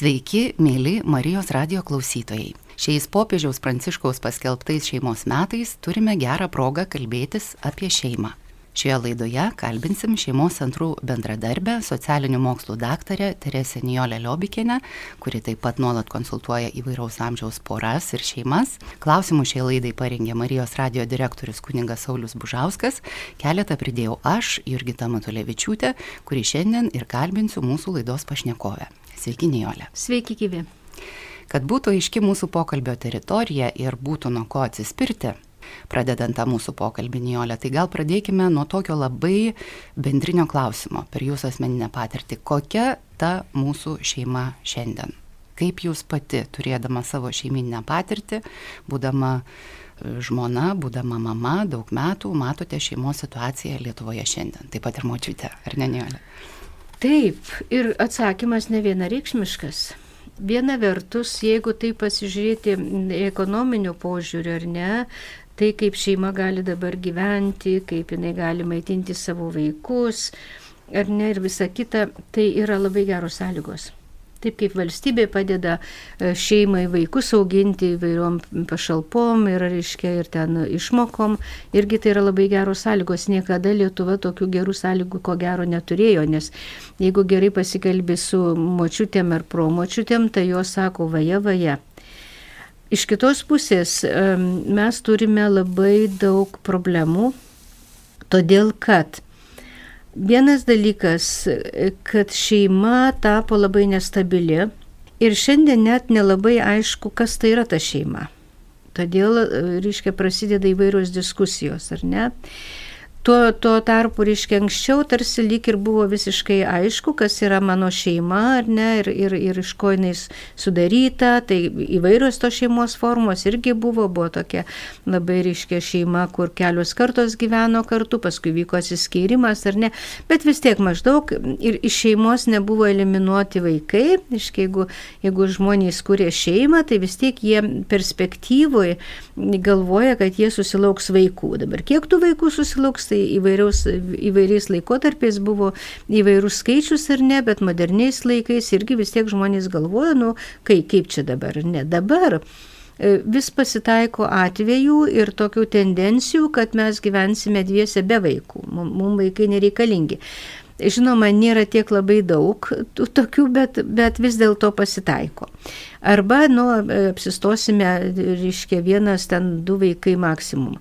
Sveiki, mėly Marijos radio klausytojai. Šiais popiežiaus Pranciškaus paskelbtais šeimos metais turime gerą progą kalbėtis apie šeimą. Šioje laidoje kalbinsim šeimos centrų bendradarbę, socialinių mokslų daktarę Teresę Nijolę Liobikinę, kuri taip pat nuolat konsultuoja įvairaus amžiaus poras ir šeimas. Klausimų šiai laidai parengė Marijos radio direktorius kuningas Saulis Bužauskas, keletą pridėjau aš, Jurgita Matulevičiūtė, kuri šiandien ir kalbinsiu mūsų laidos pašnekovę. Sveiki, Nijolė. Sveiki, gyvi. Kad būtų aiški mūsų pokalbio teritorija ir būtų nuo ko atsispirti, pradedant tą mūsų pokalbį, Nijolė, tai gal pradėkime nuo tokio labai bendrinio klausimo per jūsų asmeninę patirtį. Kokia ta mūsų šeima šiandien? Kaip jūs pati, turėdama savo šeiminę patirtį, būdama e, žmona, būdama mama, daug metų, matote šeimos situaciją Lietuvoje šiandien, taip pat ir močiute, ar ne, Nijolė? Taip, ir atsakymas ne vienareikšmiškas. Viena vertus, jeigu tai pasižiūrėti ekonominiu požiūriu ar ne, tai kaip šeima gali dabar gyventi, kaip jinai gali maitinti savo vaikus, ar ne, ir visa kita, tai yra labai geros sąlygos. Taip kaip valstybė padeda e, šeimai vaikus auginti įvairiom pašalpom ir, reiškia, ir ten išmokom, irgi tai yra labai geros sąlygos. Niekada Lietuva tokių gerų sąlygų ko gero neturėjo, nes jeigu gerai pasikalbė su močiutėm ar promočiutėm, tai jos sako vaja vaja. Iš kitos pusės mes turime labai daug problemų, todėl kad Vienas dalykas, kad šeima tapo labai nestabili ir šiandien net nelabai aišku, kas tai yra ta šeima. Todėl, reiškia, prasideda įvairios diskusijos, ar ne? Tuo, tuo tarpu, reiškia, anksčiau tarsi lyg ir buvo visiškai aišku, kas yra mano šeima, ar ne, ir, ir, ir iš ko jinai sudaryta, tai įvairios to šeimos formos irgi buvo, buvo tokia labai ryškia šeima, kur kelios kartos gyveno kartu, paskui vyko atsiskyrimas, ar ne, bet vis tiek maždaug ir iš šeimos nebuvo eliminuoti vaikai, iškai, jeigu, jeigu žmonės kūrė šeimą, tai vis tiek jie perspektyvoje galvoja, kad jie susilauks vaikų. Dabar kiek tų vaikų susilauks, tai įvairiaus, įvairiais laikotarpiais buvo įvairūs skaičius ar ne, bet moderniais laikais irgi vis tiek žmonės galvoja, nu, kai, kaip čia dabar, ne dabar e, vis pasitaiko atvejų ir tokių tendencijų, kad mes gyvensime dviese be vaikų. Mums vaikai nereikalingi. Žinoma, nėra tiek labai daug tokių, bet, bet vis dėlto pasitaiko. Arba, nu, apsistosime, reiškia, vienas ten du vaikai maksimum.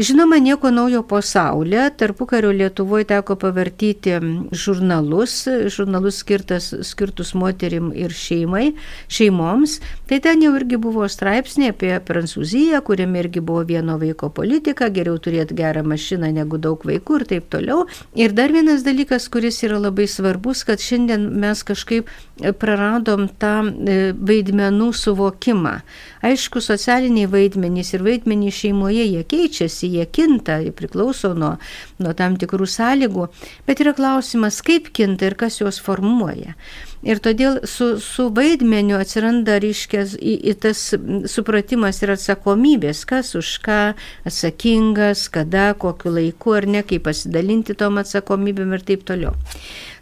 Žinoma, nieko naujo po saulė. Tarpukario Lietuvoje teko pavartyti žurnalus, žurnalus skirtas, skirtus moterim ir šeimai, šeimoms. Tai ten jau irgi buvo straipsnė apie Prancūziją, kuriame irgi buvo vieno vaiko politika, geriau turėti gerą mašiną negu daug vaikų ir taip toliau. Ir dar vienas dalykas, kuris yra labai svarbus, kad šiandien mes kažkaip praradom tą e, vaidmenų suvokimą. Aišku, socialiniai vaidmenys ir vaidmenys šeimoje jie keičiasi, jie kinta, priklauso nuo, nuo tam tikrų sąlygų, bet yra klausimas, kaip kinta ir kas juos formuoja. Ir todėl su, su vaidmeniu atsiranda ryškės į, į tas supratimas ir atsakomybės, kas už ką atsakingas, kada, kokiu laiku ar ne, kaip pasidalinti tom atsakomybėm ir taip toliau.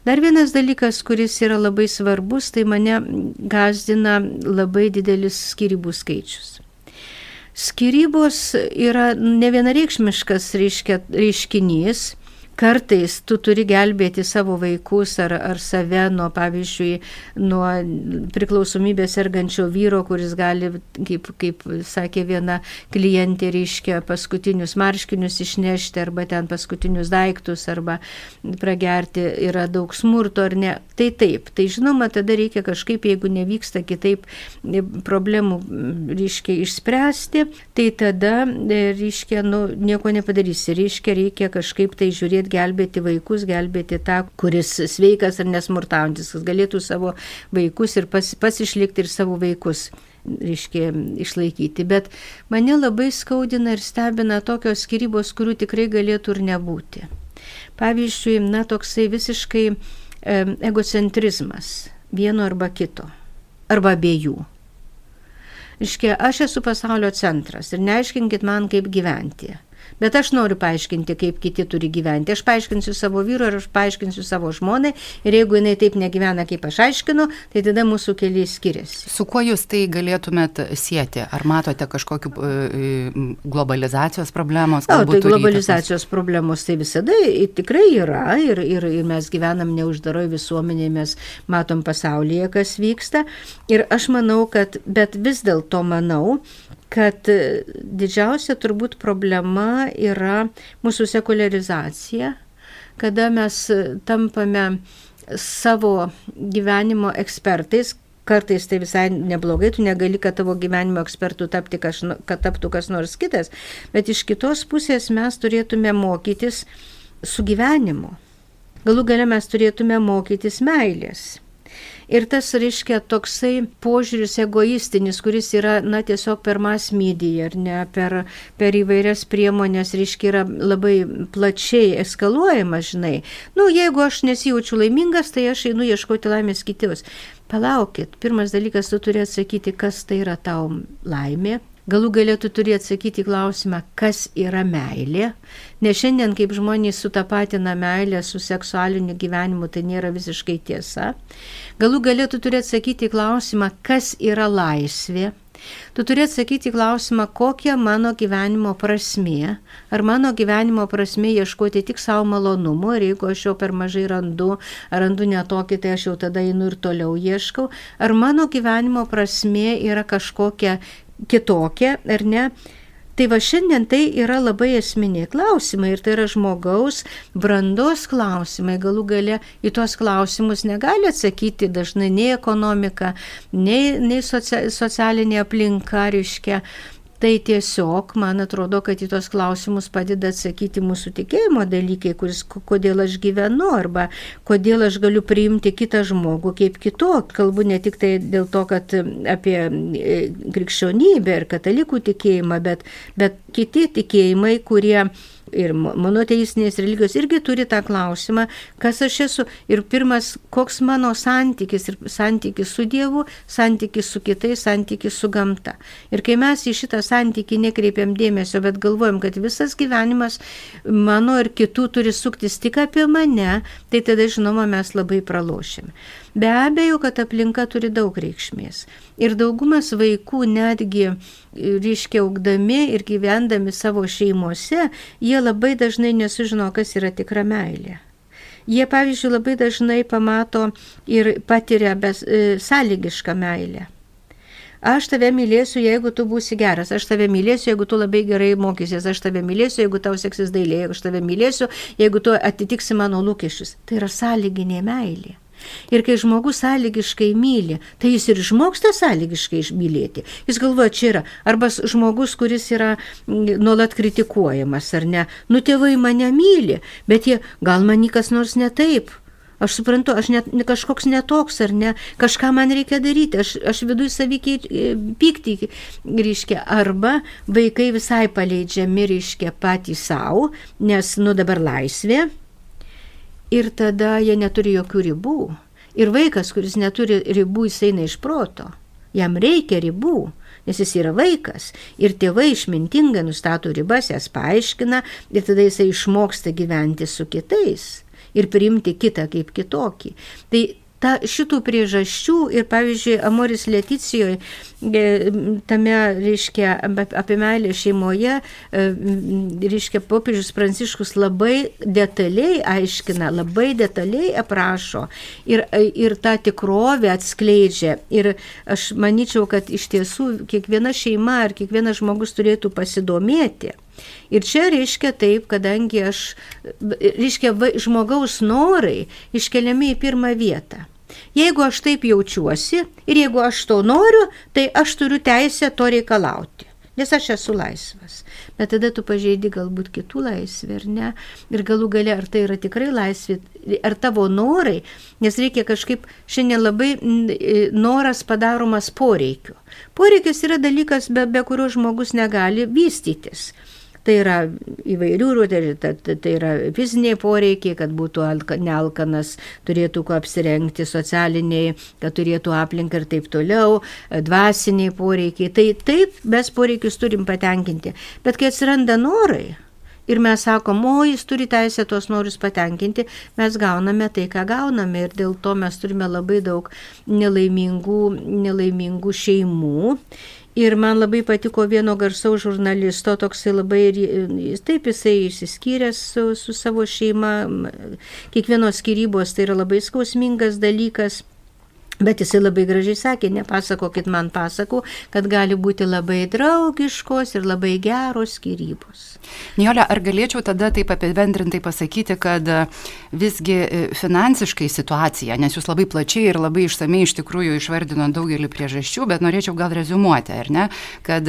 Dar vienas dalykas, kuris yra labai svarbus, tai mane gazdina labai didelis skirybų skaičius. Skirybos yra ne vienareikšmiškas reiškinys, kartais tu turi gelbėti savo vaikus ar, ar save nuo, pavyzdžiui, nuo priklausomybės sergančio vyro, kuris gali, kaip, kaip sakė viena klientė, reiškia paskutinius marškinius išnešti arba ten paskutinius daiktus arba pragerti, yra daug smurto ar ne. Tai taip, tai žinoma, tada reikia kažkaip, jeigu nevyksta kitaip problemų, reiškia, išspręsti, tai tada, reiškia, nu, nieko nepadarysi, reiškia, reikia kažkaip tai žiūrėti gelbėti vaikus, gelbėti tą, kuris sveikas ar nesmurtaujantis, kas galėtų savo vaikus ir pas, pats išlikti ir savo vaikus reiškia, išlaikyti. Bet mane labai skaudina ir stebina tokios skirybos, kurių tikrai galėtų ir nebūti. Pavyzdžiui, na, toksai visiškai e, egocentrizmas vieno arba kito, arba abiejų. Iškia, aš esu pasaulio centras ir neaiškinkit man, kaip gyventi. Bet aš noriu paaiškinti, kaip kiti turi gyventi. Aš paaiškinsiu savo vyru ir aš paaiškinsiu savo žmonai. Ir jeigu jinai taip negyvena, kaip aš aiškinu, tai tada mūsų keliai skiriasi. Su kuo jūs tai galėtumėt sieti? Ar matote kažkokiu uh, globalizacijos problemos? O, tai globalizacijos įtakos? problemos tai visada tikrai yra ir, ir, ir mes gyvenam neuždaroje visuomenėje, mes matom pasaulyje, kas vyksta. Ir aš manau, kad, bet vis dėlto manau, kad e, didžiausia turbūt problema yra mūsų sekularizacija, kada mes e, tampame savo gyvenimo ekspertais, kartais tai visai neblogai, tu negali, kad tavo gyvenimo ekspertų tapti, kaž, kad taptų kas nors kitas, bet iš kitos pusės mes turėtume mokytis su gyvenimu. Galų gale mes turėtume mokytis meilės. Ir tas, reiškia, toksai požiūris egoistinis, kuris yra, na, tiesiog per mass media, ar ne, per, per įvairias priemonės, reiškia, yra labai plačiai eskaluojamas, žinai. Nu, jeigu aš nesijaučiu laimingas, tai aš einu ieškoti laimės kitus. Palaukit, pirmas dalykas, tu turi atsakyti, kas tai yra tau laimė, Galų galėtų turi atsakyti klausimą, kas yra meilė, nes šiandien kaip žmonės sutapatina meilę su seksualiniu gyvenimu, tai nėra visiškai tiesa. Galų galėtų turi atsakyti klausimą, kas yra laisvė. Tu turi atsakyti klausimą, kokia mano gyvenimo prasmė. Ar mano gyvenimo prasmė ieškoti tik savo malonumo ir jeigu aš jo per mažai randu, randu netokį, tai aš jau tada einu ir toliau ieškau. Ar mano gyvenimo prasmė yra kažkokia kitokia, ar ne? Tai va šiandien tai yra labai esminiai klausimai ir tai yra žmogaus brandos klausimai. Galų gale į tuos klausimus negali atsakyti dažnai nei ekonomika, nei, nei socialinė aplinka, reiškia Tai tiesiog, man atrodo, kad į tos klausimus padeda atsakyti mūsų tikėjimo dalykai, kuris, kodėl aš gyvenu arba kodėl aš galiu priimti kitą žmogų kaip kitokį. Kalbu ne tik tai dėl to, kad apie e, krikščionybę ir katalikų tikėjimą, bet, bet kiti tikėjimai, kurie ir monoteistinės religijos irgi turi tą klausimą, kas aš esu. Ir pirmas, koks mano santykis ir santykis su Dievu, santykis su kitais, santykis su gamta. Ir kai mes į šitą santykį nekreipiam dėmesio, bet galvojam, kad visas gyvenimas mano ir kitų turi suktis tik apie mane, tai tada, žinoma, mes labai pralošim. Be abejo, kad aplinka turi daug reikšmės. Ir daugumas vaikų netgi, ryškiai augdami ir gyvendami savo šeimose, jie labai dažnai nesužino, kas yra tikra meilė. Jie, pavyzdžiui, labai dažnai pamato ir patiria bes, e, sąlygišką meilę. Aš tave mylėsiu, jeigu tu būsi geras, aš tave mylėsiu, jeigu tu labai gerai mokysies, aš tave mylėsiu, jeigu tau seksis dailė, aš tave mylėsiu, jeigu tu atitiksi mano lūkesčius. Tai yra sąlyginė meilė. Ir kai žmogus sąlygiškai myli, tai jis ir išmoksta sąlygiškai mylėti. Jis galvoja, čia yra. Arba žmogus, kuris yra nuolat kritikuojamas, ar ne. Nu, tėvai mane myli, bet jie, gal man kas nors ne taip. Aš suprantu, aš net kažkoks netoks ar ne, kažką man reikia daryti, aš, aš viduje savykiai e, pykti, reiškia, arba vaikai visai paleidžiami, reiškia, patys savo, nes, nu dabar laisvė, ir tada jie neturi jokių ribų. Ir vaikas, kuris neturi ribų, jis eina iš proto. Jam reikia ribų, nes jis yra vaikas. Ir tėvai išmintingai nustato ribas, jas paaiškina ir tada jisai išmoksta gyventi su kitais ir priimti kitą kaip kitokį. Tai ta, šitų priežasčių ir, pavyzdžiui, Amoris Leticijoje, tame, reiškia, apie meilę šeimoje, e, reiškia, popiežius Pranciškus labai detaliai aiškina, labai detaliai aprašo ir, ir tą tikrovę atskleidžia. Ir aš manyčiau, kad iš tiesų kiekviena šeima ar kiekvienas žmogus turėtų pasidomėti. Ir čia reiškia taip, kadangi aš, reiškia, žmogaus norai iškeliami į pirmą vietą. Jeigu aš taip jaučiuosi ir jeigu aš to noriu, tai aš turiu teisę to reikalauti, nes aš esu laisvas. Bet tada tu pažeidi galbūt kitų laisvę, ar ne? Ir galų gale, ar tai yra tikrai laisvė, ar tavo norai, nes reikia kažkaip šiandien labai noras padaromas poreikiu. Poreikis yra dalykas, be, be kurio žmogus negali vystytis. Tai yra įvairių, tai, tai yra fiziniai poreikiai, kad būtų nealkanas, turėtų ko apsirengti, socialiniai, kad turėtų aplinką ir taip toliau, dvasiniai poreikiai. Tai taip mes poreikius turim patenkinti. Bet kai atsiranda norai, ir mes sakom, o jis turi teisę tuos norius patenkinti, mes gauname tai, ką gauname ir dėl to mes turime labai daug nelaimingų, nelaimingų šeimų. Ir man labai patiko vieno garsaus žurnalisto, toksai labai, taip jisai išsiskyręs su, su savo šeima, kiekvienos skirybos tai yra labai skausmingas dalykas. Bet jisai labai gražiai sakė, nepasakokit man pasakų, kad gali būti labai draugiškos ir labai geros skirybos. Nijolė, ar galėčiau tada taip apibendrintai pasakyti, kad e, visgi e, finansiškai situacija, nes jūs labai plačiai ir labai išsamei iš tikrųjų išvardino daugelį priežasčių, bet norėčiau gal rezumuoti, ar ne, kad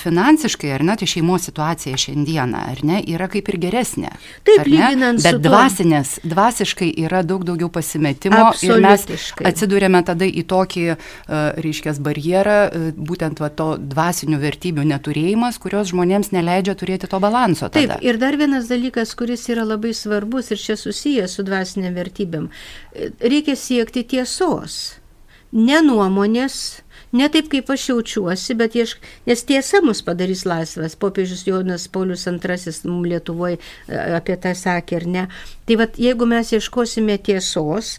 finansiškai, ar ne, tai šeimos situacija šiandieną, ar ne, yra kaip ir geresnė. Taip, lyginant bet dvasinės, dvasiškai yra daug daugiau pasimetimo ir mes atsidūrėme tada į tokį, e, reiškia, barjerą, e, būtent va, to dvasinių vertybių neturėjimas, kurios žmonėms neleidžia turėti to balanso. Tada. Taip, ir dar vienas dalykas, kuris yra labai svarbus ir čia susijęs su dvasiniam vertybėm, e, reikia siekti tiesos, ne nuomonės, ne taip, kaip aš jaučiuosi, bet iešk, nes tiesa mus padarys laisvas. Popiežius Jonas Paulius II Lietuvoje apie tą sakė, ar ne. Tai vad, jeigu mes ieškosime tiesos,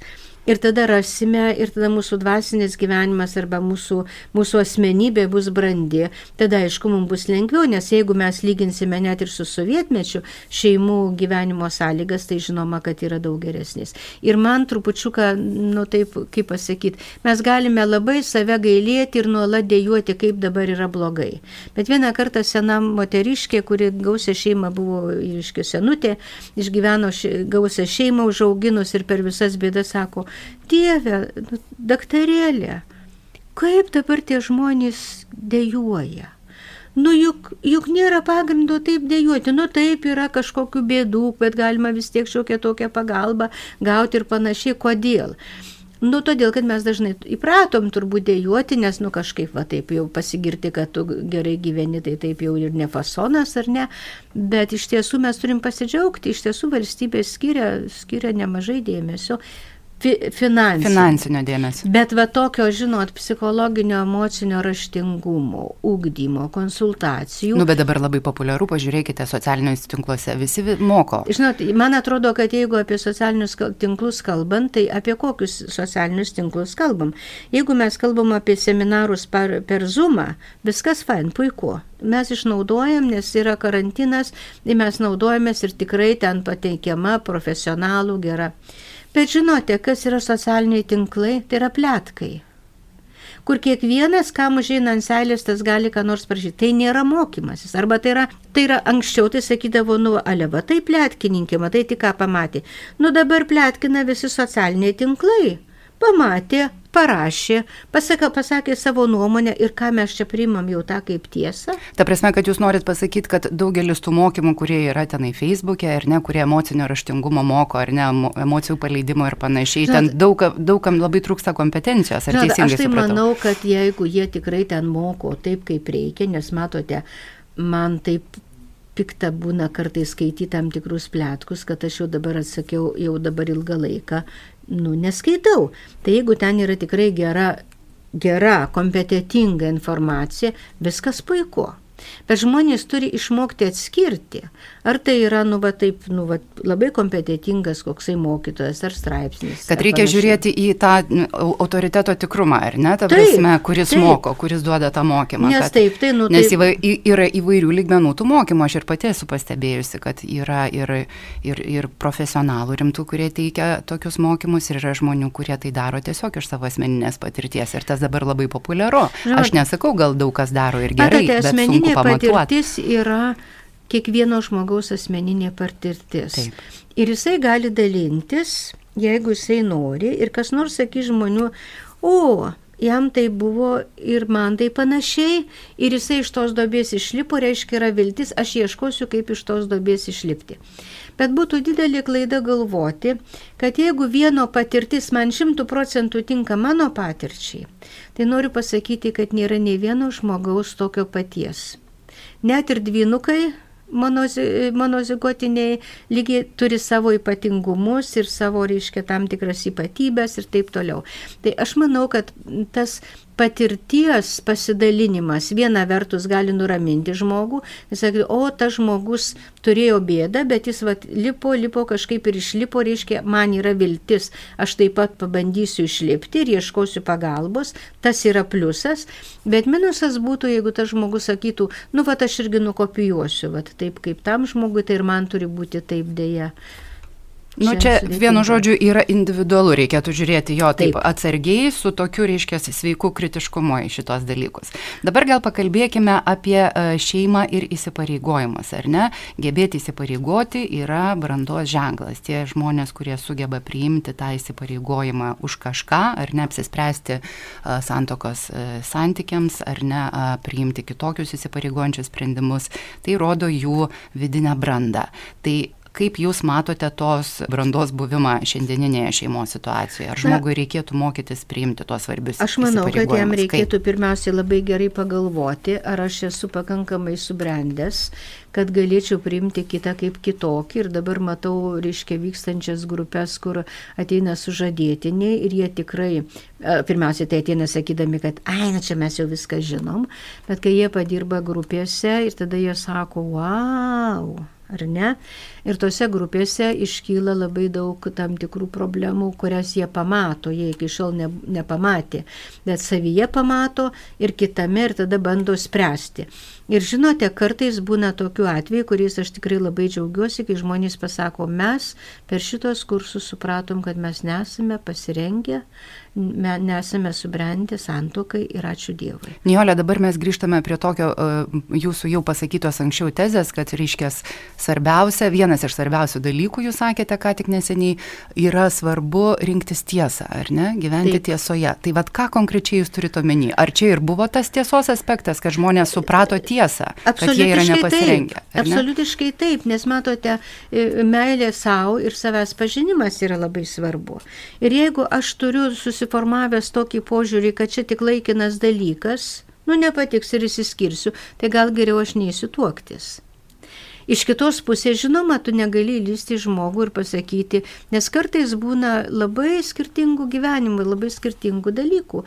Ir tada rasime, ir tada mūsų dvasinės gyvenimas arba mūsų, mūsų asmenybė bus brandi. Tada aišku, mums bus lengviau, nes jeigu mes lyginsime net ir su sovietmečiu šeimų gyvenimo sąlygas, tai žinoma, kad yra daug geresnis. Ir man trupučiuką, nu taip, kaip pasakyti, mes galime labai save gailėti ir nuolat dėjuoti, kaip dabar yra blogai. Bet vieną kartą sena moteriškė, kuri gausia šeima buvo, iškiu senutė, išgyveno gausią šeimą, užauginus ir per visas bėdas sako, Dieve, nu, daktarėlė, kaip dabar tie žmonės dėjuoja? Nu juk, juk nėra pagrindo taip dėjuoti, nu taip yra kažkokių bėdų, bet galima vis tiek šiokią tokią pagalbą gauti ir panašiai. Kodėl? Nu, todėl, kad mes dažnai įpratom turbūt dėjuoti, nes, nu, kažkaip, va, taip jau pasigirti, kad tu gerai gyveni, tai taip jau ir ne fasonas, ar ne. Bet iš tiesų mes turim pasidžiaugti, iš tiesų valstybė skiria, skiria nemažai dėmesio fi, finansinio. finansinio dėmesio. Bet va tokio, žinot, psichologinio, emocinio raštingumo, ugdymo, konsultacijų. Nu, bet dabar labai populiaru, pažiūrėkite, socialiniuose tinkluose visi moko. Žinot, man atrodo, kad jeigu apie socialinius tinklus kalbant, tai apie kokius socialinius tinklus kalbam. Jeigu mes kalbam apie seminarus per, per Zoomą, viskas fain, puiku mes išnaudojam, nes yra karantinas, mes naudojamės ir tikrai ten pateikiama profesionalų gera. Bet žinote, kas yra socialiniai tinklai? Tai yra plėtkai. Kur kiekvienas, kam užeina ant seilės, tas gali ką nors prašyti. Tai nėra mokymasis. Arba tai yra, tai yra anksčiau, tai sakydavo, nu, aleva, tai plėtkininkė, matai tik ką pamatė. Nu dabar plėtkina visi socialiniai tinklai. Pamatė, parašė, pasakė, pasakė savo nuomonę ir ką mes čia priimam jau tą kaip tiesą. Ta prasme, kad jūs norit pasakyti, kad daugelis tų mokymų, kurie yra tenai Facebook'e, ar ne, kurie emocinio raštingumo moko, ar ne, emocijų paleidimo ir panašiai, Žinot, ten daug, daugam labai trūksta kompetencijos. Ar Žinot, aš tai supratau? manau, kad jeigu jie tikrai ten moko taip, kaip reikia, nes matote, man taip pikta būna kartais skaityti tam tikrus plėtkus, kad aš jau dabar atsakiau, jau dabar ilgą laiką nu, neskaitau. Tai jeigu ten yra tikrai gera, gera, kompetitinga informacija, viskas puiku. Bet žmonės turi išmokti atskirti, ar tai yra, nu, va, taip, nu, va, labai kompetitingas koksai mokytojas ar straipsnis. Kad reikia panašiai. žiūrėti į tą nu, autoriteto tikrumą, ar ne, ta taip, prasme, kuris taip. moko, kuris duoda tą mokymą. Nes kad, taip, tai, nu, nes įva, yra įvairių lygmenų tų mokymų, aš ir pati esu pastebėjusi, kad yra ir, ir, ir profesionalų rimtų, kurie teikia tokius mokymus, ir yra žmonių, kurie tai daro tiesiog iš savo asmeninės patirties. Ir tas dabar labai populiaru. Žinot, aš nesakau, gal daug kas daro ir gerai. Matote, asmeninė asmeninė patirtis yra kiekvieno žmogaus asmeninė patirtis. Taip. Ir jisai gali dalintis, jeigu jisai nori, ir kas nors sakys žmonių, o, jam tai buvo ir man tai panašiai, ir jisai iš tos dobės išlipo, reiškia yra viltis, aš ieškosiu, kaip iš tos dobės išlipti. Bet būtų didelė klaida galvoti, kad jeigu vieno patirtis man šimtų procentų tinka mano patirčiai, tai noriu pasakyti, kad nėra nei vieno žmogaus tokio paties net ir dvynukai monozigotiniai lygiai turi savo ypatingumus ir savo, reiškia, tam tikras ypatybės ir taip toliau. Tai aš manau, kad tas patirties pasidalinimas. Viena vertus gali nuraminti žmogų, jis sakė, o tas žmogus turėjo bėdą, bet jis vat, lipo, lipo kažkaip ir išlipo, reiškia, man yra viltis, aš taip pat pabandysiu išlipti ir ieškosiu pagalbos, tas yra pliusas, bet minusas būtų, jeigu tas žmogus sakytų, nu, va, aš irgi nukopijuosiu, va, taip kaip tam žmogui, tai ir man turi būti taip dėja. Nu, čia vienu žodžiu yra individualu, reikėtų žiūrėti jo taip, taip. atsargiai su tokiu, reiškia, sveiku kritiškumu į šitos dalykus. Dabar gal pakalbėkime apie e, šeimą ir įsipareigojimus, ar ne? Gebėti įsipareigoti yra brandos ženklas. Tie žmonės, kurie sugeba priimti tą įsipareigojimą už kažką, ar ne apsispręsti e, santokos e, santykiams, ar ne priimti kitokius įsipareigojančius sprendimus, tai rodo jų vidinę brandą. Tai Kaip Jūs matote tos brandos buvimą šiandieninėje šeimos situacijoje? Ar žmogui reikėtų mokytis priimti tuos svarbius Aš manau, kad jam reikėtų Kaip? pirmiausiai labai gerai pagalvoti, ar aš esu pakankamai subrendęs, kad galėčiau priimti kitą kaip kitokį. Ir dabar matau, reiškia, vykstančias grupės, kur ateina sužadėtiniai ir jie tikrai, e, pirmiausia, tai ateina sakydami, kad, ai, na čia mes jau viską žinom, bet kai jie padirba grupėse ir tada jie sako, wow ar ne? Ir tose grupėse iškyla labai daug tam tikrų problemų, kurias jie pamato, jie iki šiol ne, nepamatė, bet savyje pamato ir kitame ir tada bando spręsti. Ir žinote, kartais būna tokių atvejų, kuriais aš tikrai labai džiaugiuosi, kai žmonės pasako, mes per šitos kursus supratom, kad mes nesame pasirengę, nesame subrendę santokai ir ačiū Dievui. Nijolė, dabar mes grįžtame prie tokio uh, jūsų jau pasakytos anksčiau tezės, kad reiškia svarbiausia, vienas iš svarbiausių dalykų, jūs sakėte, ką tik neseniai, yra svarbu rinktis tiesą, ar ne, gyventi Taip. tiesoje. Tai vad ką konkrečiai jūs turite omeny? Ar čia ir buvo tas tiesos aspektas, kad žmonės suprato tiesą, kad jie yra nepasirengę? Taip. Absoliutiškai taip, nes matote, e, meilė savo ir savęs pažinimas yra labai svarbu. Ir jeigu aš turiu susiformavęs tokį požiūrį, kad čia tik laikinas dalykas, nu nepatiks ir įsiskirsiu, tai gal geriau aš neįsiu tuoktis. Iš kitos pusės, žinoma, tu negali lysti žmogų ir pasakyti, nes kartais būna labai skirtingų gyvenimų, labai skirtingų dalykų.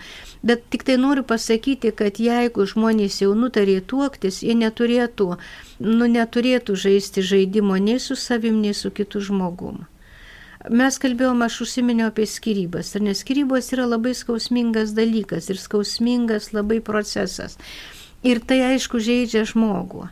Bet tik tai noriu pasakyti, kad jeigu žmonės jau nutarė tuoktis, jie neturėtų, nu, neturėtų žaisti žaidimo nei su savim, nei su kitu žmogumu. Mes kalbėjome, aš užsiminiau apie skirybas, ar nes skirybos yra labai skausmingas dalykas ir skausmingas labai procesas. Ir tai aišku žaidžia žmogų.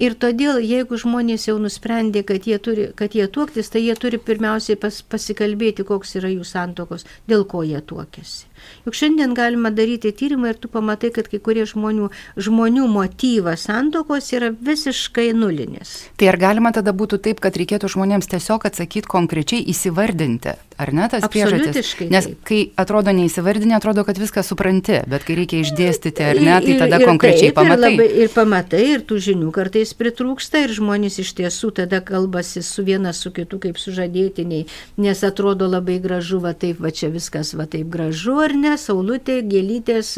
Ir todėl, jeigu žmonės jau nusprendė, kad jie, turi, kad jie tuoktis, tai jie turi pirmiausiai pas, pasikalbėti, koks yra jų santokos, dėl ko jie tuokėsi. Juk šiandien galima daryti tyrimą ir tu pamatai, kad kai kurie žmonių, žmonių motyvas santokos yra visiškai nulinis. Tai ar galima tada būtų taip, kad reikėtų žmonėms tiesiog atsakyti konkrečiai įsivardinti, ar ne tas priežastis? Nes taip. kai atrodo neįsivardinė, atrodo, kad viską supranti, bet kai reikia išdėstyti, ar ne, tai tada ir, ir konkrečiai taip, pamatai. Ir, labai, ir pamatai, ir tų žinių kartais pritrūksta, ir žmonės iš tiesų tada kalbasi su viena su kitu kaip sužadėtiniai, nes atrodo labai gražu, va taip, va čia viskas va taip gražu, ar ne, saulutė, gėlytės,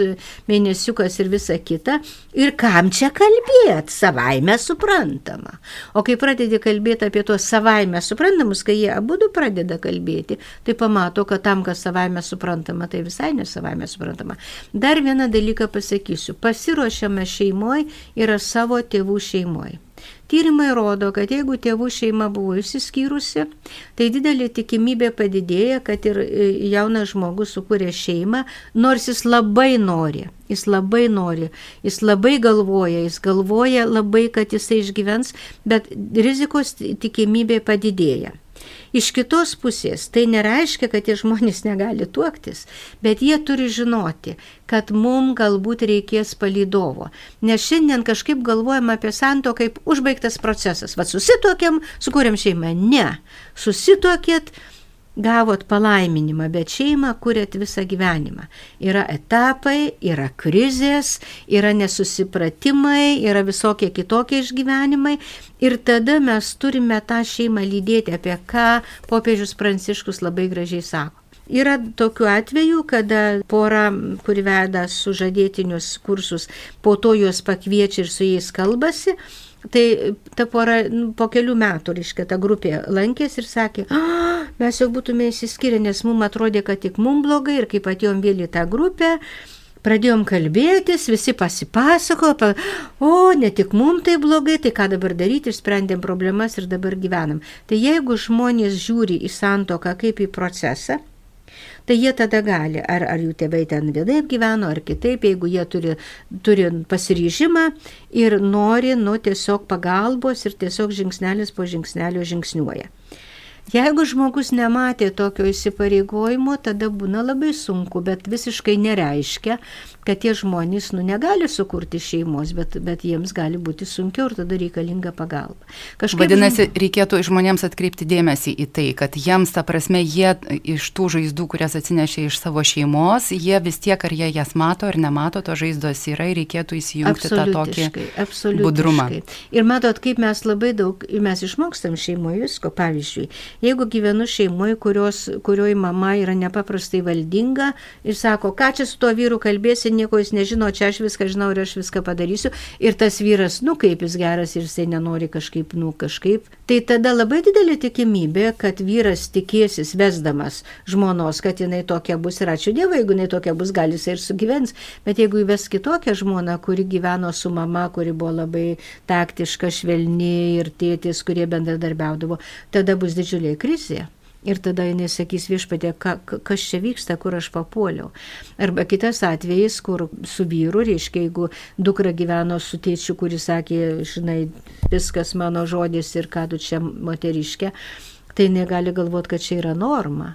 mėnesiukas ir visa kita. Ir kam čia kalbėti, savaime suprantama. O kai pradedi kalbėti apie tuos savaime suprantamus, kai jie abu pradeda kalbėti, tai pamato, kad tam, kas savaime suprantama, tai visai nesavaime suprantama. Dar vieną dalyką pasakysiu. Pasiruošiame šeimoje yra savo tėvų šeimoje. Tyrimai rodo, kad jeigu tėvų šeima buvo išsiskyrusi, tai didelė tikimybė padidėja, kad ir e, jaunas žmogus sukūrė šeimą, nors jis labai nori, jis labai nori, jis labai galvoja, jis galvoja labai, kad jisai išgyvens, bet rizikos tikimybė padidėja. Iš kitos pusės tai nereiškia, kad tie žmonės negali tuoktis, bet jie turi žinoti, kad mums galbūt reikės palydovo. Nes šiandien kažkaip galvojam apie santo kaip užbaigtas procesas. Vat susituokėm, sukūrėm šeimą. Ne. Susituokėt, gavot palaiminimą, bet šeimą kuriat visą gyvenimą. Yra etapai, yra krizės, yra nesusipratimai, yra visokie kitokie išgyvenimai ir tada mes turime tą šeimą lydėti, apie ką popiežius Pranciškus labai gražiai sako. Yra tokių atvejų, kada pora, kuri veda sužadėtinius kursus, po to juos pakviečia ir su jais kalbasi, Tai ta pora nu, po kelių metų, reiškia, ta grupė lankėsi ir sakė, mes jau būtume įsiskyrę, nes mums atrodė, kad tik mums blogai ir kaip atėjom vėl į tą grupę, pradėjom kalbėtis, visi pasipasako, pa, o ne tik mums tai blogai, tai ką dabar daryti, išsprendėm problemas ir dabar gyvenam. Tai jeigu žmonės žiūri į santoką kaip į procesą, tai jie tada gali, ar, ar jų tėvai ten vienaip gyveno, ar kitaip, jeigu jie turi, turi pasiryžimą ir nori, nu, tiesiog pagalbos ir tiesiog žingsnelis po žingsnelio žingsniuoja. Jeigu žmogus nematė tokio įsipareigojimo, tada būna labai sunku, bet visiškai nereiškia, kad tie žmonės nu, negali sukurti šeimos, bet, bet jiems gali būti sunkiau ir tada reikalinga pagalba. Kažkaip Vadinasi, reikėtų žmonėms atkreipti dėmesį į tai, kad jiems, ta prasme, jie iš tų žaizdų, kurias atsinešė iš savo šeimos, jie vis tiek, ar jie jas mato ar nemato, to žaizdos yra ir reikėtų įsijungti tą tokį budrumą. Ir matot, kaip mes labai daug, mes išmokstam šeimoje visko. Pavyzdžiui, jeigu gyvenu šeimoje, kurioje mama yra nepaprastai valdinga ir sako, ką čia su tuo vyru kalbėsi, nieko jis nežino, čia aš viską žinau ir aš viską padarysiu. Ir tas vyras, nu kaip jis geras ir jisai nenori kažkaip, nu kažkaip. Tai tada labai didelė tikimybė, kad vyras tikėsis vesdamas žmonos, kad jinai tokia bus ir ačiū Dievui, jeigu jinai tokia bus, gal jisai ir sugyvens. Bet jeigu įves kitokią žmoną, kuri gyveno su mama, kuri buvo labai taktiška, švelni ir tėtis, kurie bendradarbiaudavo, tada bus didžiulė krizė. Ir tada jinai sakys viešpatė, ka, kas čia vyksta, kur aš papuoliau. Arba kitas atvejis, kur su vyru, reiškia, jeigu dukra gyveno su tėčiu, kuris sakė, žinai, viskas mano žodis ir ką tu čia moteriškė, tai negali galvoti, kad čia yra norma.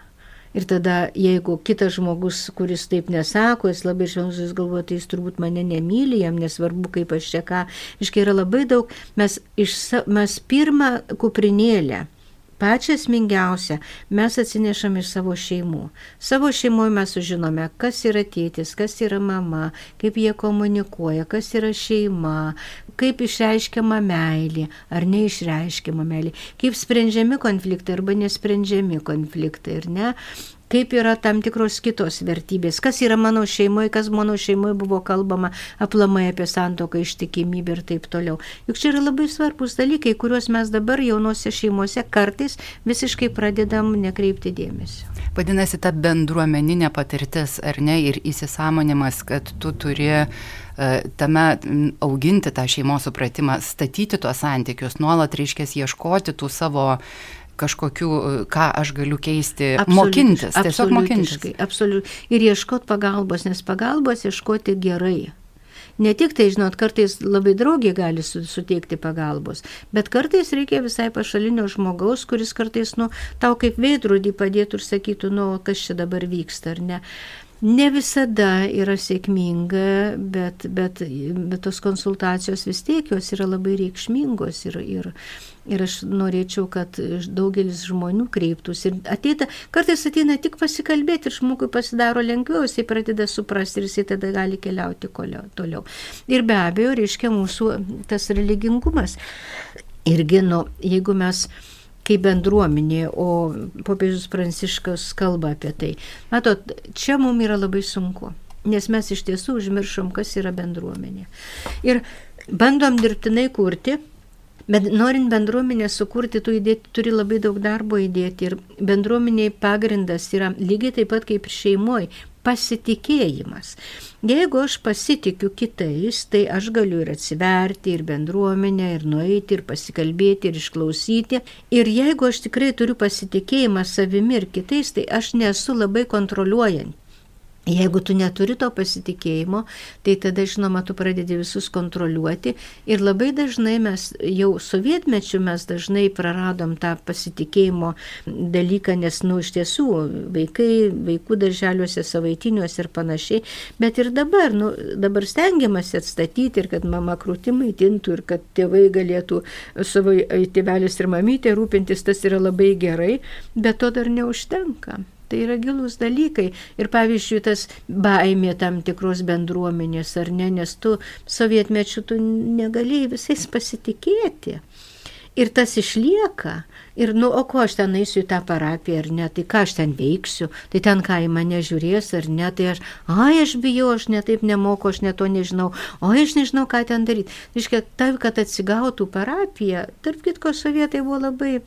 Ir tada, jeigu kitas žmogus, kuris taip nesako, jis labai žinomus, jis galvoja, tai jis turbūt mane nemyli, jam nesvarbu, kaip aš čia ką. Iškai yra labai daug, mes, iš, mes pirmą kuprinėlę pačią esmingiausią mes atsinešam iš savo šeimų. Savo šeimoje mes sužinome, kas yra tėtis, kas yra mama, kaip jie komunikuoja, kas yra šeima, kaip išreiškiama meilė ar neišreiškiama meilė, kaip sprendžiami konfliktai arba nesprendžiami konfliktai, ar ne, kaip yra tam tikros kitos vertybės, kas yra mano šeimoje, kas mano šeimoje buvo kalbama aplamai apie santoką, ištikimybę ir taip toliau. Juk čia yra labai svarbus dalykai, kuriuos mes dabar jaunose šeimose kartais visiškai pradedam nekreipti dėmesio. Vadinasi, ta bendruomeninė patirtis, ar ne, ir įsisamonimas, kad tu turi e, tame auginti tą šeimos supratimą, statyti tuos santykius, nuolat reiškia ieškoti tų savo kažkokių, ką aš galiu keisti, mokintis, tiesiog mokintis. Absoliutiškai. Ir ieškoti pagalbos, nes pagalbos ieškoti gerai. Ne tik tai, žinot, kartais labai draugė gali suteikti pagalbos, bet kartais reikia visai pašalinio žmogaus, kuris kartais, nu, tau kaip veidrodį padėtų ir sakytų, nu, kas čia dabar vyksta, ar ne. Ne visada yra sėkminga, bet, bet, bet tos konsultacijos vis tiek jos yra labai reikšmingos ir, ir, ir aš norėčiau, kad daugelis žmonių kreiptųsi. Ir ateita, kartais ateina tik pasikalbėti ir žmogui pasidaro lengviau, jisai pradeda suprasti ir jisai tada gali keliauti toliau. Ir be abejo, reiškia mūsų tas religingumas. Irgi, nu, jeigu mes kaip bendruomenė, o popiežius Pranciškas kalba apie tai. Matot, čia mums yra labai sunku, nes mes iš tiesų užmiršom, kas yra bendruomenė. Ir bandom dirbtinai kurti Bet norint bendruomenę sukurti, tu įdėti, turi labai daug darbo įdėti ir bendruomeniai pagrindas yra lygiai taip pat kaip ir šeimoje pasitikėjimas. Jeigu aš pasitikiu kitais, tai aš galiu ir atsiverti, ir bendruomenę, ir nueiti, ir pasikalbėti, ir išklausyti. Ir jeigu aš tikrai turiu pasitikėjimą savimi ir kitais, tai aš nesu labai kontroliuojant. Jeigu tu neturi to pasitikėjimo, tai tada, žinoma, tu pradedi visus kontroliuoti ir labai dažnai mes jau sovietmečių mes dažnai praradom tą pasitikėjimo dalyką, nes, nu, iš tiesų, vaikai, vaikų darželiuose, savaitiniuose ir panašiai, bet ir dabar, nu, dabar stengiamasi atstatyti ir kad mama krūtimai tintų ir kad tėvai galėtų savo tėvelis ir mamytė rūpintis, tas yra labai gerai, bet to dar neužtenka. Tai yra gilus dalykai. Ir pavyzdžiui, tas baimė tam tikros bendruomenės, ar ne, nes tu sovietmečių tu negalėjai visais pasitikėti. Ir tas išlieka. Ir, nu, o ko aš ten eisiu į tą parapiją, ar ne, tai ką aš ten veiksiu, tai ten ką į mane žiūrės, ar ne, tai aš, ai, aš bijau, aš netaip nemoku, aš neto nežinau, o aš nežinau, ką ten daryti. Iškia, taip, kad atsigautų parapiją, tarp kitko, sovietai buvo labai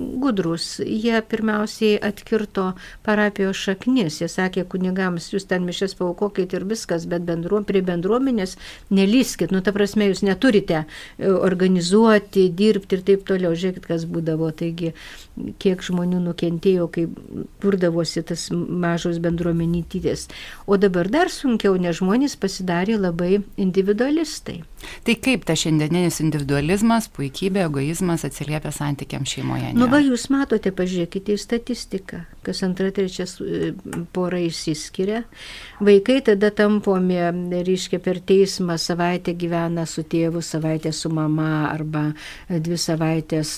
gudrus. Jie pirmiausiai atkirto parapijos šaknis. Jie sakė kunigams, jūs ten mišes paukokit ir viskas, bet bendruom, prie bendruomenės nelyskit. Nu, ta prasme, jūs neturite e, organizuoti, dirbti ir taip toliau. Žiūrėkit, kas būdavo. Taigi, kiek žmonių nukentėjo, kai purdavosi tas mažos bendruomenytytės. O dabar dar sunkiau, nes žmonės pasidarė labai individualistai. Tai kaip ta šiandieninis individualizmas, puikybė, egoizmas atsiliepia santykiam šeimoje? Nu, va, jūs matote, pažiūrėkite į statistiką, kas antra, trečia e, pora išsiskiria. Vaikai tada tampomi, reiškia, per teismą savaitę gyvena su tėvu, savaitę su mama, arba dvi savaitės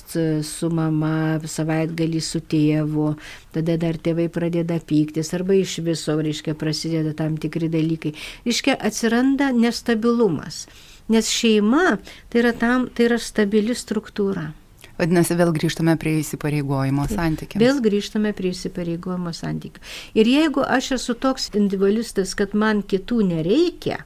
su mama, savaitgalį su tėvu. Tada dar tėvai pradeda pyktis, arba iš viso, reiškia, prasideda tam tikri dalykai. Reiškia, atsiranda nestabilumas. Nes šeima tai yra, tam, tai yra stabili struktūra. Vadinasi, vėl grįžtame prie įsipareigojimo santykių. Vėl grįžtame prie įsipareigojimo santykių. Ir jeigu aš esu toks individualistas, kad man kitų nereikia,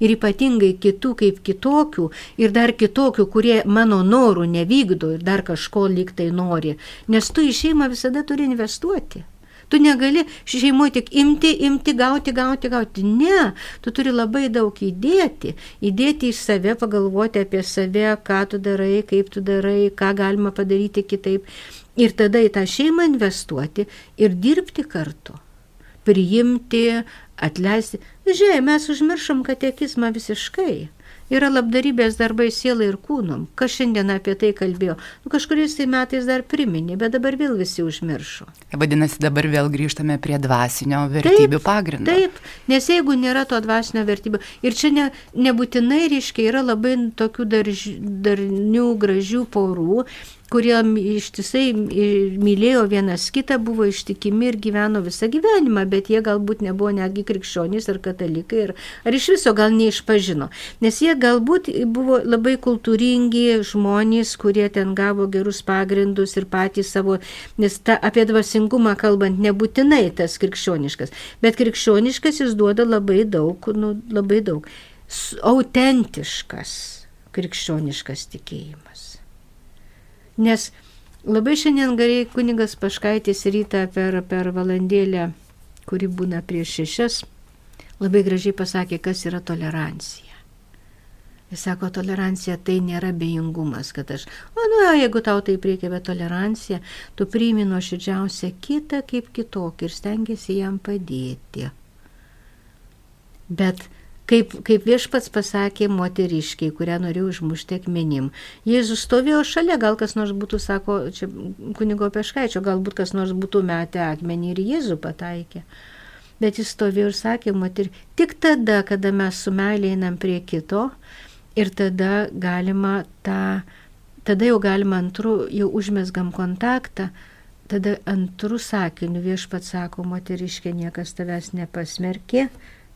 ir ypatingai kitų kaip kitokių, ir dar kitokių, kurie mano norų nevykdo ir dar kažko liktai nori, nes tu į šeimą visada turi investuoti. Tu negali šeimoje tik imti, imti, gauti, gauti, gauti. Ne, tu turi labai daug įdėti. Įdėti į save, pagalvoti apie save, ką tu darai, kaip tu darai, ką galima padaryti kitaip. Ir tada į tą šeimą investuoti ir dirbti kartu. Priimti, atleisti. Žiūrėk, mes užmiršom katekizmą visiškai yra labdarybės darbai sielai ir kūnom. Kas šiandien apie tai kalbėjo? Nu, kažkuriais tai metais dar priminė, bet dabar vėl visi užmiršo. Vadinasi, dabar vėl grįžtame prie dvasinio vertybių taip, pagrindo. Taip, nes jeigu nėra to dvasinio vertybių, ir čia ne, nebūtinai, reiškia, yra labai tokių darž, darnių, gražių porų, kurie ištisai mylėjo vienas kitą, buvo ištikimi ir gyveno visą gyvenimą, bet jie galbūt nebuvo netgi krikščionys ar katalikai, ar, ar iš viso gal neišpažino. Nes jie galbūt buvo labai kultūringi žmonės, kurie ten gavo gerus pagrindus ir patys savo, nes ta, apie dvasingumą kalbant nebūtinai tas krikščioniškas, bet krikščioniškas jis duoda labai daug, nu, labai daug. Autentiškas krikščioniškas tikėjimas. Nes labai šiandien gerai kunigas Paškaitis rytą per, per valandėlę, kuri būna prieš šešias, labai gražiai pasakė, kas yra tolerancija. Jis sako, tolerancija tai nėra bejingumas, kad aš, o nu, jeigu tau taip reikia, bet tolerancija, tu priimi nuoširdžiausią kitą kaip kitokį ir stengiasi jam padėti. Bet kaip, kaip viešpats pasakė moteriškiai, kurią norėjau užmušti akmenim. Jėzus stovėjo šalia, gal kas nors būtų, sako, čia kunigo peškaičio, galbūt kas nors būtų metę akmenį ir Jėzų pataikė. Bet jis stovėjo ir sakė, moterį, tik tada, kada mes su meilė einam prie kito ir tada galima tą, tada jau galima antrų, jau užmesgam kontaktą, tada antrų sakinių viešpats sako, moteriškė niekas tavęs nepasmerkė,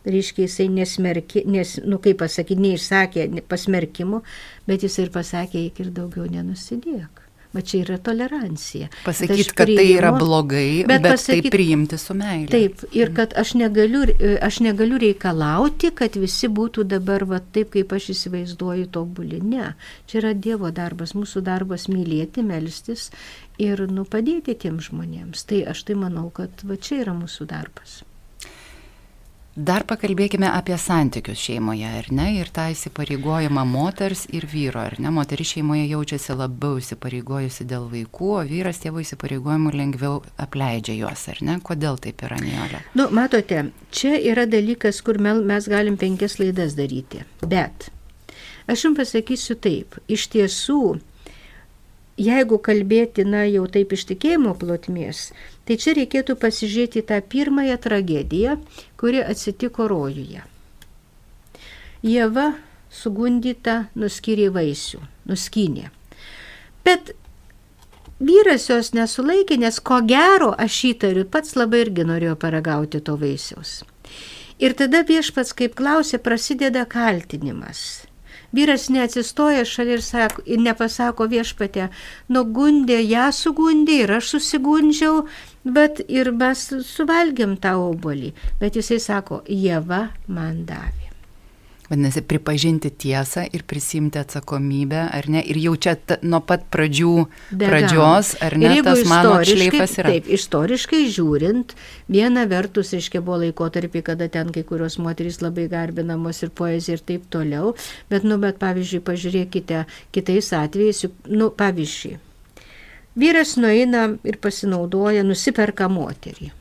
reiškia jisai nesmerkė, nes, nu kaip pasakyti, neišsakė pasmerkimo, bet jis ir pasakė, eik ir daugiau nenusidėk. Bet čia yra tolerancija. Pasakyti, kad priimu, tai yra blogai, bet, bet pasakyt, tai priimti su meile. Taip, ir kad aš negaliu, aš negaliu reikalauti, kad visi būtų dabar va, taip, kaip aš įsivaizduoju, tobuli. Ne, čia yra Dievo darbas, mūsų darbas mylėti, melstis ir nu, padėti tiems žmonėms. Tai aš tai manau, kad va, čia yra mūsų darbas. Dar pakalbėkime apie santykius šeimoje, ar ne, ir tą įsipareigojimą moters ir vyro, ar ne, moteris šeimoje jaučiasi labiau įsipareigojusi dėl vaikų, o vyras tėvų įsipareigojimų lengviau apleidžia juos, ar ne, kodėl taip yra, Niolė? Nu, matote, čia yra dalykas, kur mes galim penkias laidas daryti, bet aš jums pasakysiu taip, iš tiesų, jeigu kalbėti, na, jau taip iš tikėjimo plotmės, Tai čia reikėtų pasižiūrėti tą pirmąją tragediją, kuri atsitiko rojuje. Jėva sugundyta nuskyrė vaisių, nuskynė. Bet vyras jos nesulaikė, nes ko gero aš įtariu, pats labai irgi norėjo paragauti to vaisiaus. Ir tada viešpats, kaip klausė, prasideda kaltinimas. Vyras neatsistoja šalia ir, sako, ir nepasako viešpatė, nugundė, ją sugundė ir aš susigundžiau, bet ir mes suvalgiam tą obolį. Bet jisai sako, Jėva man davė. Vadinasi, pripažinti tiesą ir prisimti atsakomybę, ar ne? Ir jau čia ta, nuo pat pradžių, Be pradžios, ar ne, tas mano šleifas yra. Taip, istoriškai žiūrint, viena vertus, reiškia, buvo laikotarpį, kada ten kai kurios moterys labai garbinamos ir poezija ir taip toliau, bet, nu, bet pavyzdžiui, pažiūrėkite kitais atvejais, nu, pavyzdžiui, vyras nueina ir pasinaudoja, nusiperka moterį.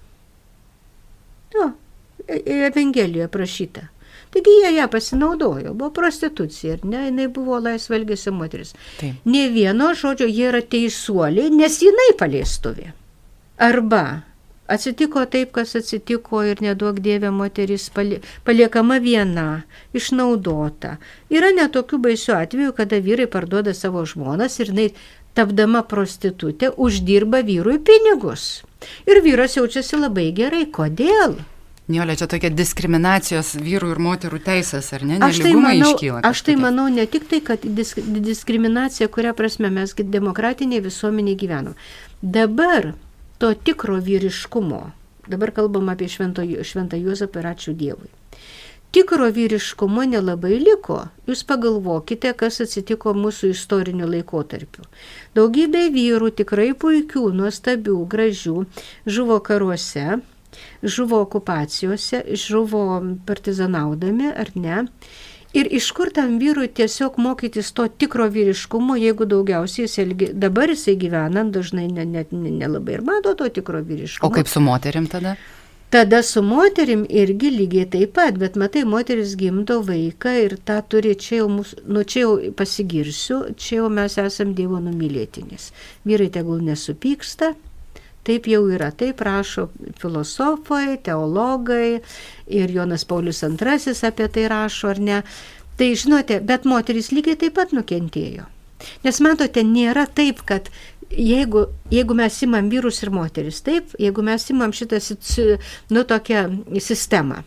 Nu, Evangelijoje prašyta. Taigi jie ją pasinaudojo, buvo prostitucija, ar ne, jinai buvo laisvalgėsi moteris. Taip. Ne vieno žodžio jie yra teisuoliai, nes jinai paleistuvė. Arba atsitiko taip, kas atsitiko ir nedaug dievė moteris paliekama viena, išnaudota. Yra netokių baisių atvejų, kada vyrai parduoda savo žmonas ir jinai tapdama prostitutė uždirba vyrui pinigus. Ir vyras jaučiasi labai gerai. Kodėl? Niolė, čia tokia diskriminacijos vyrų ir moterų teisės, ar ne? Aš tai, manau, iškyla, aš tai manau ne tik tai, kad disk, diskriminacija, kuria prasme mes demokratinėje visuomenėje gyvenam. Dabar to tikro vyriškumo, dabar kalbam apie šventą, šventą Juozapą ir ačiū Dievui. Tikro vyriškumo nelabai liko. Jūs pagalvokite, kas atsitiko mūsų istoriniu laikotarpiu. Daugybė vyrų tikrai puikių, nuostabių, gražių žuvo karuose, žuvo okupacijose, žuvo partizanaudami ar ne. Ir iš kur tam vyrui tiesiog mokytis to tikro vyriškumo, jeigu daugiausiai jis elgi, dabar jisai gyvenant dažnai net nelabai ne, ne ir mato to tikro vyriškumo. O kaip su moterim tada? Tada su moterim irgi lygiai taip pat, bet matai, moteris gimdo vaiką ir tą turi, čia jau, mūsų, nu, čia jau pasigirsiu, čia jau mes esam Dievo numylėtinis. Vyrai tegul nesupyksta, Taip jau yra, taip rašo filosofai, teologai ir Jonas Paulius II apie tai rašo, ar ne. Tai žinote, bet moteris lygiai taip pat nukentėjo. Nes matote, nėra taip, kad jeigu, jeigu mes imam vyrus ir moteris, taip, jeigu mes imam šitą, nu, tokią sistemą,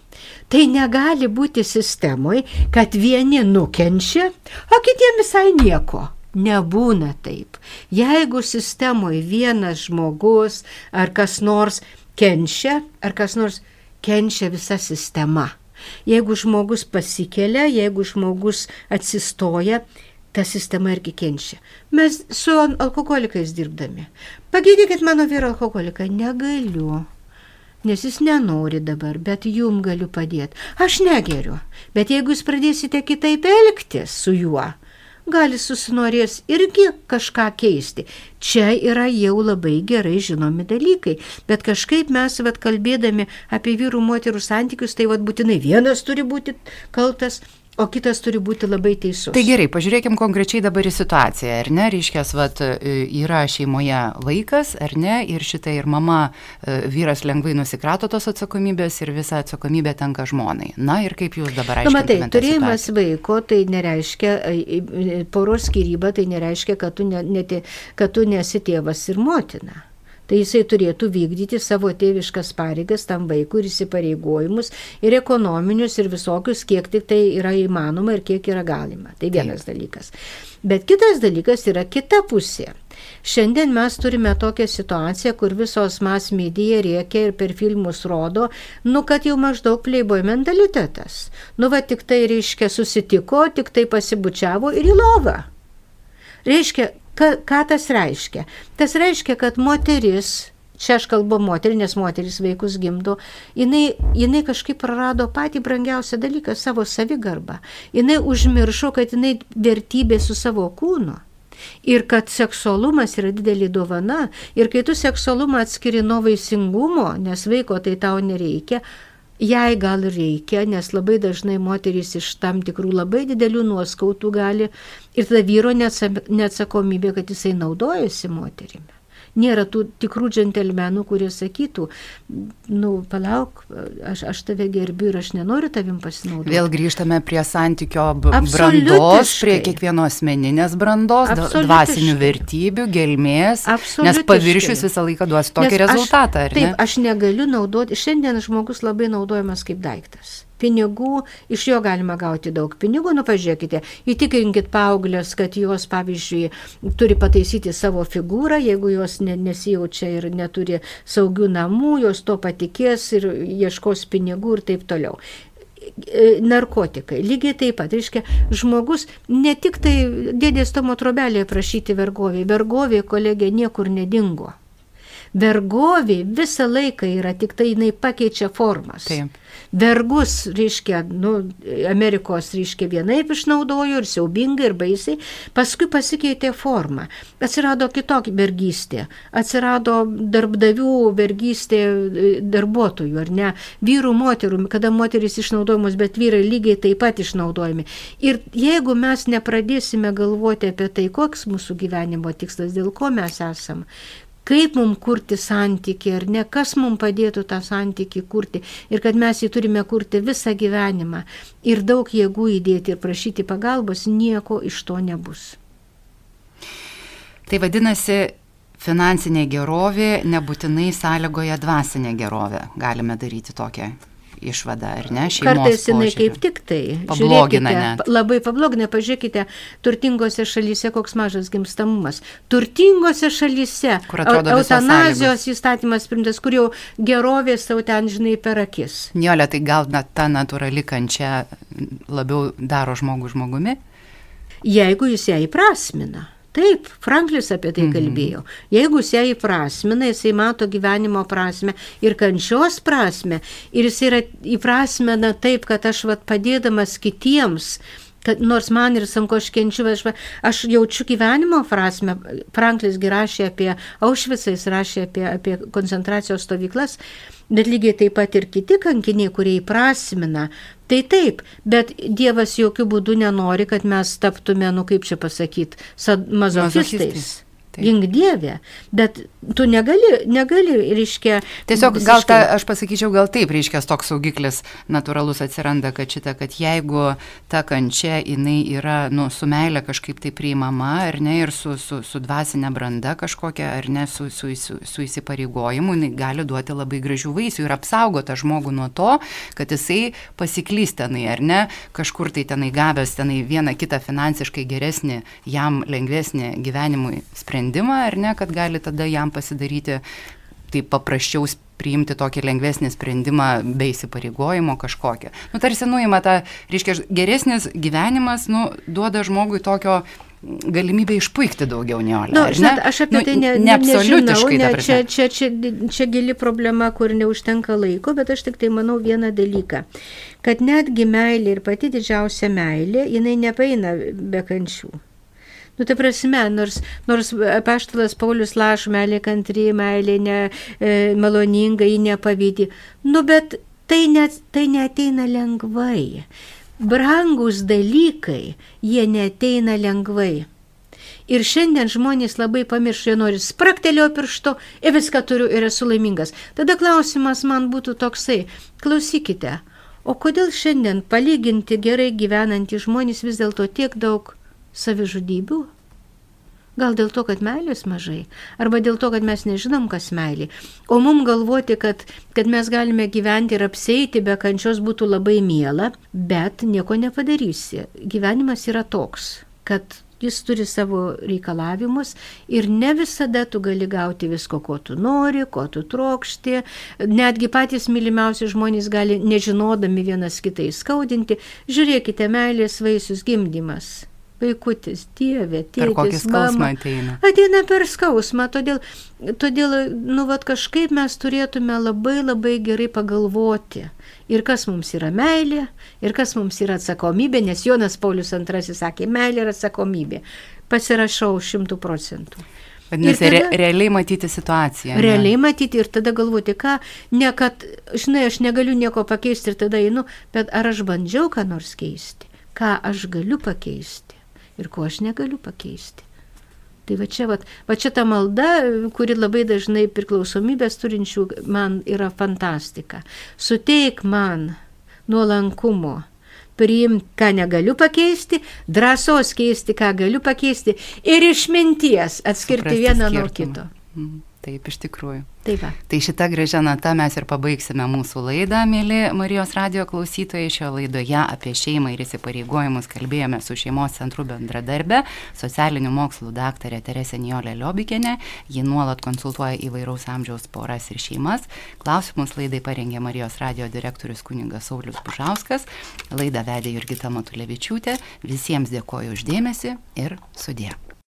tai negali būti sistemoje, kad vieni nukenčia, o kitiems visai nieko. Nebūna taip. Jeigu sistemoje vienas žmogus ar kas nors kenčia, ar kas nors kenčia visa sistema. Jeigu žmogus pasikelia, jeigu žmogus atsistoja, ta sistema irgi kenčia. Mes su alkoholikais dirbdami. Pagydykit mano vyro alkoholiką, negaliu. Nes jis nenori dabar, bet jum galiu padėti. Aš negeriu. Bet jeigu jūs pradėsite kitaip elgtis su juo, gali susinorės irgi kažką keisti. Čia yra jau labai gerai žinomi dalykai, bet kažkaip mes, vad kalbėdami apie vyrų moterų santykius, tai vad būtinai vienas turi būti kaltas, O kitas turi būti labai teisus. Tai gerai, pažiūrėkim konkrečiai dabar į situaciją, ar ne, reiškia, vat, yra šeimoje vaikas, ar ne, ir šitai ir mama, e, vyras lengvai nusikrato tos atsakomybės ir visa atsakomybė tenka žmonai. Na ir kaip jūs dabar aiškinate? Na, matai, turėjimas vaiko tai nereiškia, poros skyryba tai nereiškia, kad tu, ne, ne, kad tu nesi tėvas ir motina tai jisai turėtų vykdyti savo tėviškas pareigas tam vaikui ir įsipareigojimus ir ekonominius ir visokius, kiek tik tai yra įmanoma ir kiek yra galima. Tai vienas Taip. dalykas. Bet kitas dalykas yra kita pusė. Šiandien mes turime tokią situaciją, kur visos mas medija rėkia ir per filmus rodo, nu, kad jau maždaug pleiboy mentalitetas. Nu, va, tik tai reiškia susitiko, tik tai pasibučiavo ir į lovą. Reiškia, Ka, ką tas reiškia? Tas reiškia, kad moteris, čia aš kalbu moterį, nes moteris vaikus gimdo, jinai, jinai kažkaip prarado patį brangiausią dalyką - savo savigarbą. Jinai užmiršo, kad jinai vertybė su savo kūnu. Ir kad seksualumas yra didelė dovana. Ir kai tu seksualumą atskiri nuo vaisingumo, nes vaiko tai tau nereikia, jai gal reikia, nes labai dažnai moterys iš tam tikrų labai didelių nuoskautų gali ir tada vyro neatsakomybė, kad jisai naudojasi moterimi. Nėra tų tikrų džentelmenų, kurie sakytų, nu, palauk, aš, aš tave gerbiu ir aš nenoriu tavim pasinaudoti. Vėl grįžtame prie santykio brandos, prie kiekvieno asmeninės brandos, dvasinių vertybių, gelmės, nes paviršius visą laiką duos tokį nes rezultatą. Aš, taip, aš negaliu naudoti, šiandien žmogus labai naudojamas kaip daiktas pinigų, iš jo galima gauti daug pinigų. Nu, pažiūrėkite, įtikrinkit paauglės, kad jos, pavyzdžiui, turi pataisyti savo figūrą, jeigu jos nesijaučia ir neturi saugių namų, jos to patikės ir ieškos pinigų ir taip toliau e, narkotikai, lygiai taip pat. Reiškia, žmogus ne tik tai dėdės Tomo trobelėje prašyti vergovė, vergovė kolegė niekur nedingo. Vergovė visą laiką yra, tik tai jinai pakeičia formas. Taip. Vergus, reiškia, nu, Amerikos, reiškia, vienaip išnaudojo ir siaubingai, ir baisiai, paskui pasikeitė forma. Atsirado kitokia vergystė, atsirado darbdavių vergystė e, darbuotojų, ar ne, vyrų, moterų, kada moteris išnaudojamos, bet vyrai lygiai taip pat išnaudojami. Ir jeigu mes nepradėsime galvoti apie tai, koks mūsų gyvenimo tikslas, dėl ko mes esam, kaip mums kurti santyki ar ne, kas mums padėtų tą santyki kurti ir kad mes jį turime kurti visą gyvenimą ir daug jėgų įdėti ir prašyti pagalbos, nieko iš to nebus. Tai vadinasi, finansinė gerovė nebūtinai sąlygoja dvasinę gerovę. Galime daryti tokią išvada, ar ne? Kartais jinai požiūrį. kaip tik tai. Pablogina net. Labai pablogina, pažiūrėkite, turtingose šalyse koks mažas gimstamumas. Turtingose šalyse eutanazijos įstatymas primtas, kur jau gerovės tau ten, žinai, per akis. Niolė, tai gal net ta natūrali kančia labiau daro žmogų žmogumi? Jeigu jis ją įprasmina. Taip, Franklis apie tai mhm. kalbėjo. Jeigu jis ją įprasmina, jisai mato gyvenimo prasme ir kančios prasme, ir jis yra įprasmina taip, kad aš vat, padėdamas kitiems, kad nors man ir sunku aš kenčiu, aš, aš jaučiu gyvenimo prasme. Franklis rašė apie Aušvicą, jis rašė apie, apie koncentracijos stovyklas, bet lygiai taip pat ir kiti kankiniai, kurie įprasmina. Tai taip, bet Dievas jokių būdų nenori, kad mes taptume, nu kaip čia pasakyti, mazochistais. mazochistais. Gink Dievė, bet tu negali, negali, reiškia. Tiesiog visiškai... gal ta, aš pasakyčiau, gal taip, reiškia, toks saugiklis natūralus atsiranda, kad šitą, kad jeigu ta kančia, jinai yra, nu, su meilė kažkaip tai priimama, ar ne, ir su, su, su dvasinė branda kažkokia, ar ne, su, su, su, su įsipareigojimu, jinai gali duoti labai gražių vaisių ir apsaugoti žmogų nuo to, kad jisai pasiklys tenai, ar ne, kažkur tai tenai gavęs tenai vieną kitą finansiškai geresnį, jam lengvesnį gyvenimui sprendimą sprendimą, ar ne, kad gali tada jam pasidaryti taip paprasčiau priimti tokį lengvesnį sprendimą be įsipareigojimo kažkokio. Nu, tarsi nuima tą, reiškia, geresnis gyvenimas, nu, duoda žmogui tokio galimybę išpuikti daugiau neolė. Na, nu, žinot, aš apie nu, tai ne, ne, nežinau, ne, čia, čia, čia, čia gili problema, kur neužtenka laiko, bet aš tik tai manau vieną dalyką, kad netgi meilė ir pati didžiausia meilė, jinai nepaina be kančių. Nu, tai prasme, nors, nors paštalas Paulius laš, meilė kantry, meilė ne, e, maloninga, ji nepavydį. Nu, bet tai, net, tai neteina lengvai. Brangus dalykai, jie neteina lengvai. Ir šiandien žmonės labai pamiršo, jie nori spraktelio piršto ir viską turiu ir esu laimingas. Tada klausimas man būtų toksai, klausykite, o kodėl šiandien palyginti gerai gyvenantys žmonės vis dėlto tiek daug savižudybių? Gal dėl to, kad meilės mažai, arba dėl to, kad mes nežinom, kas meilė. O mum galvoti, kad, kad mes galime gyventi ir apseiti be kančios būtų labai miela, bet nieko nepadarysi. Gyvenimas yra toks, kad jis turi savo reikalavimus ir ne visada tu gali gauti visko, ko tu nori, ko tu trokšti. Netgi patys mylimiausi žmonės gali, nežinodami vienas kitai skaudinti. Žiūrėkite, meilės vaisius gimdymas vaikutis, Dieve, tėtis, mama. Ateina. ateina per skausmą, todėl, todėl nu, vat, kažkaip mes turėtume labai labai gerai pagalvoti. Ir kas mums yra meilė, ir kas mums yra atsakomybė, nes Jonas Paulius II sakė, meilė ir atsakomybė. Pasirašau šimtų procentų. Vadinasi, re, realiai matyti situaciją. Realiai ne? matyti ir tada galvoti, ką, ne kad, žinai, aš negaliu nieko pakeisti ir tada einu, bet ar aš bandžiau ką nors keisti, ką aš galiu pakeisti ir ko aš negaliu pakeisti. Tai va čia, va, va čia ta malda, kuri labai dažnai priklausomybės turinčių man yra fantastika. Suteik man nuolankumo, priimti, ką negaliu pakeisti, drąsos keisti, ką galiu pakeisti ir išminties atskirti Suprasti vieną skirtumą. nuo kito. Mhm. Taip, iš tikrųjų. Tai va. Tai šitą gražią natą mes ir pabaigsime mūsų laidą, mėly Marijos radio klausytojai. Šio laidoje apie šeimą ir įsipareigojimus kalbėjome su šeimos centru bendradarbė, socialinių mokslų daktarė Teresė Niolė Liobikinė. Ji nuolat konsultuoja įvairaus amžiaus poras ir šeimas. Klausimus laidai parengė Marijos radio direktorius kuningas Saulis Bužauskas. Laidą vedė Jurgita Matulevičiūtė. Visiems dėkoju uždėmesi ir sudė.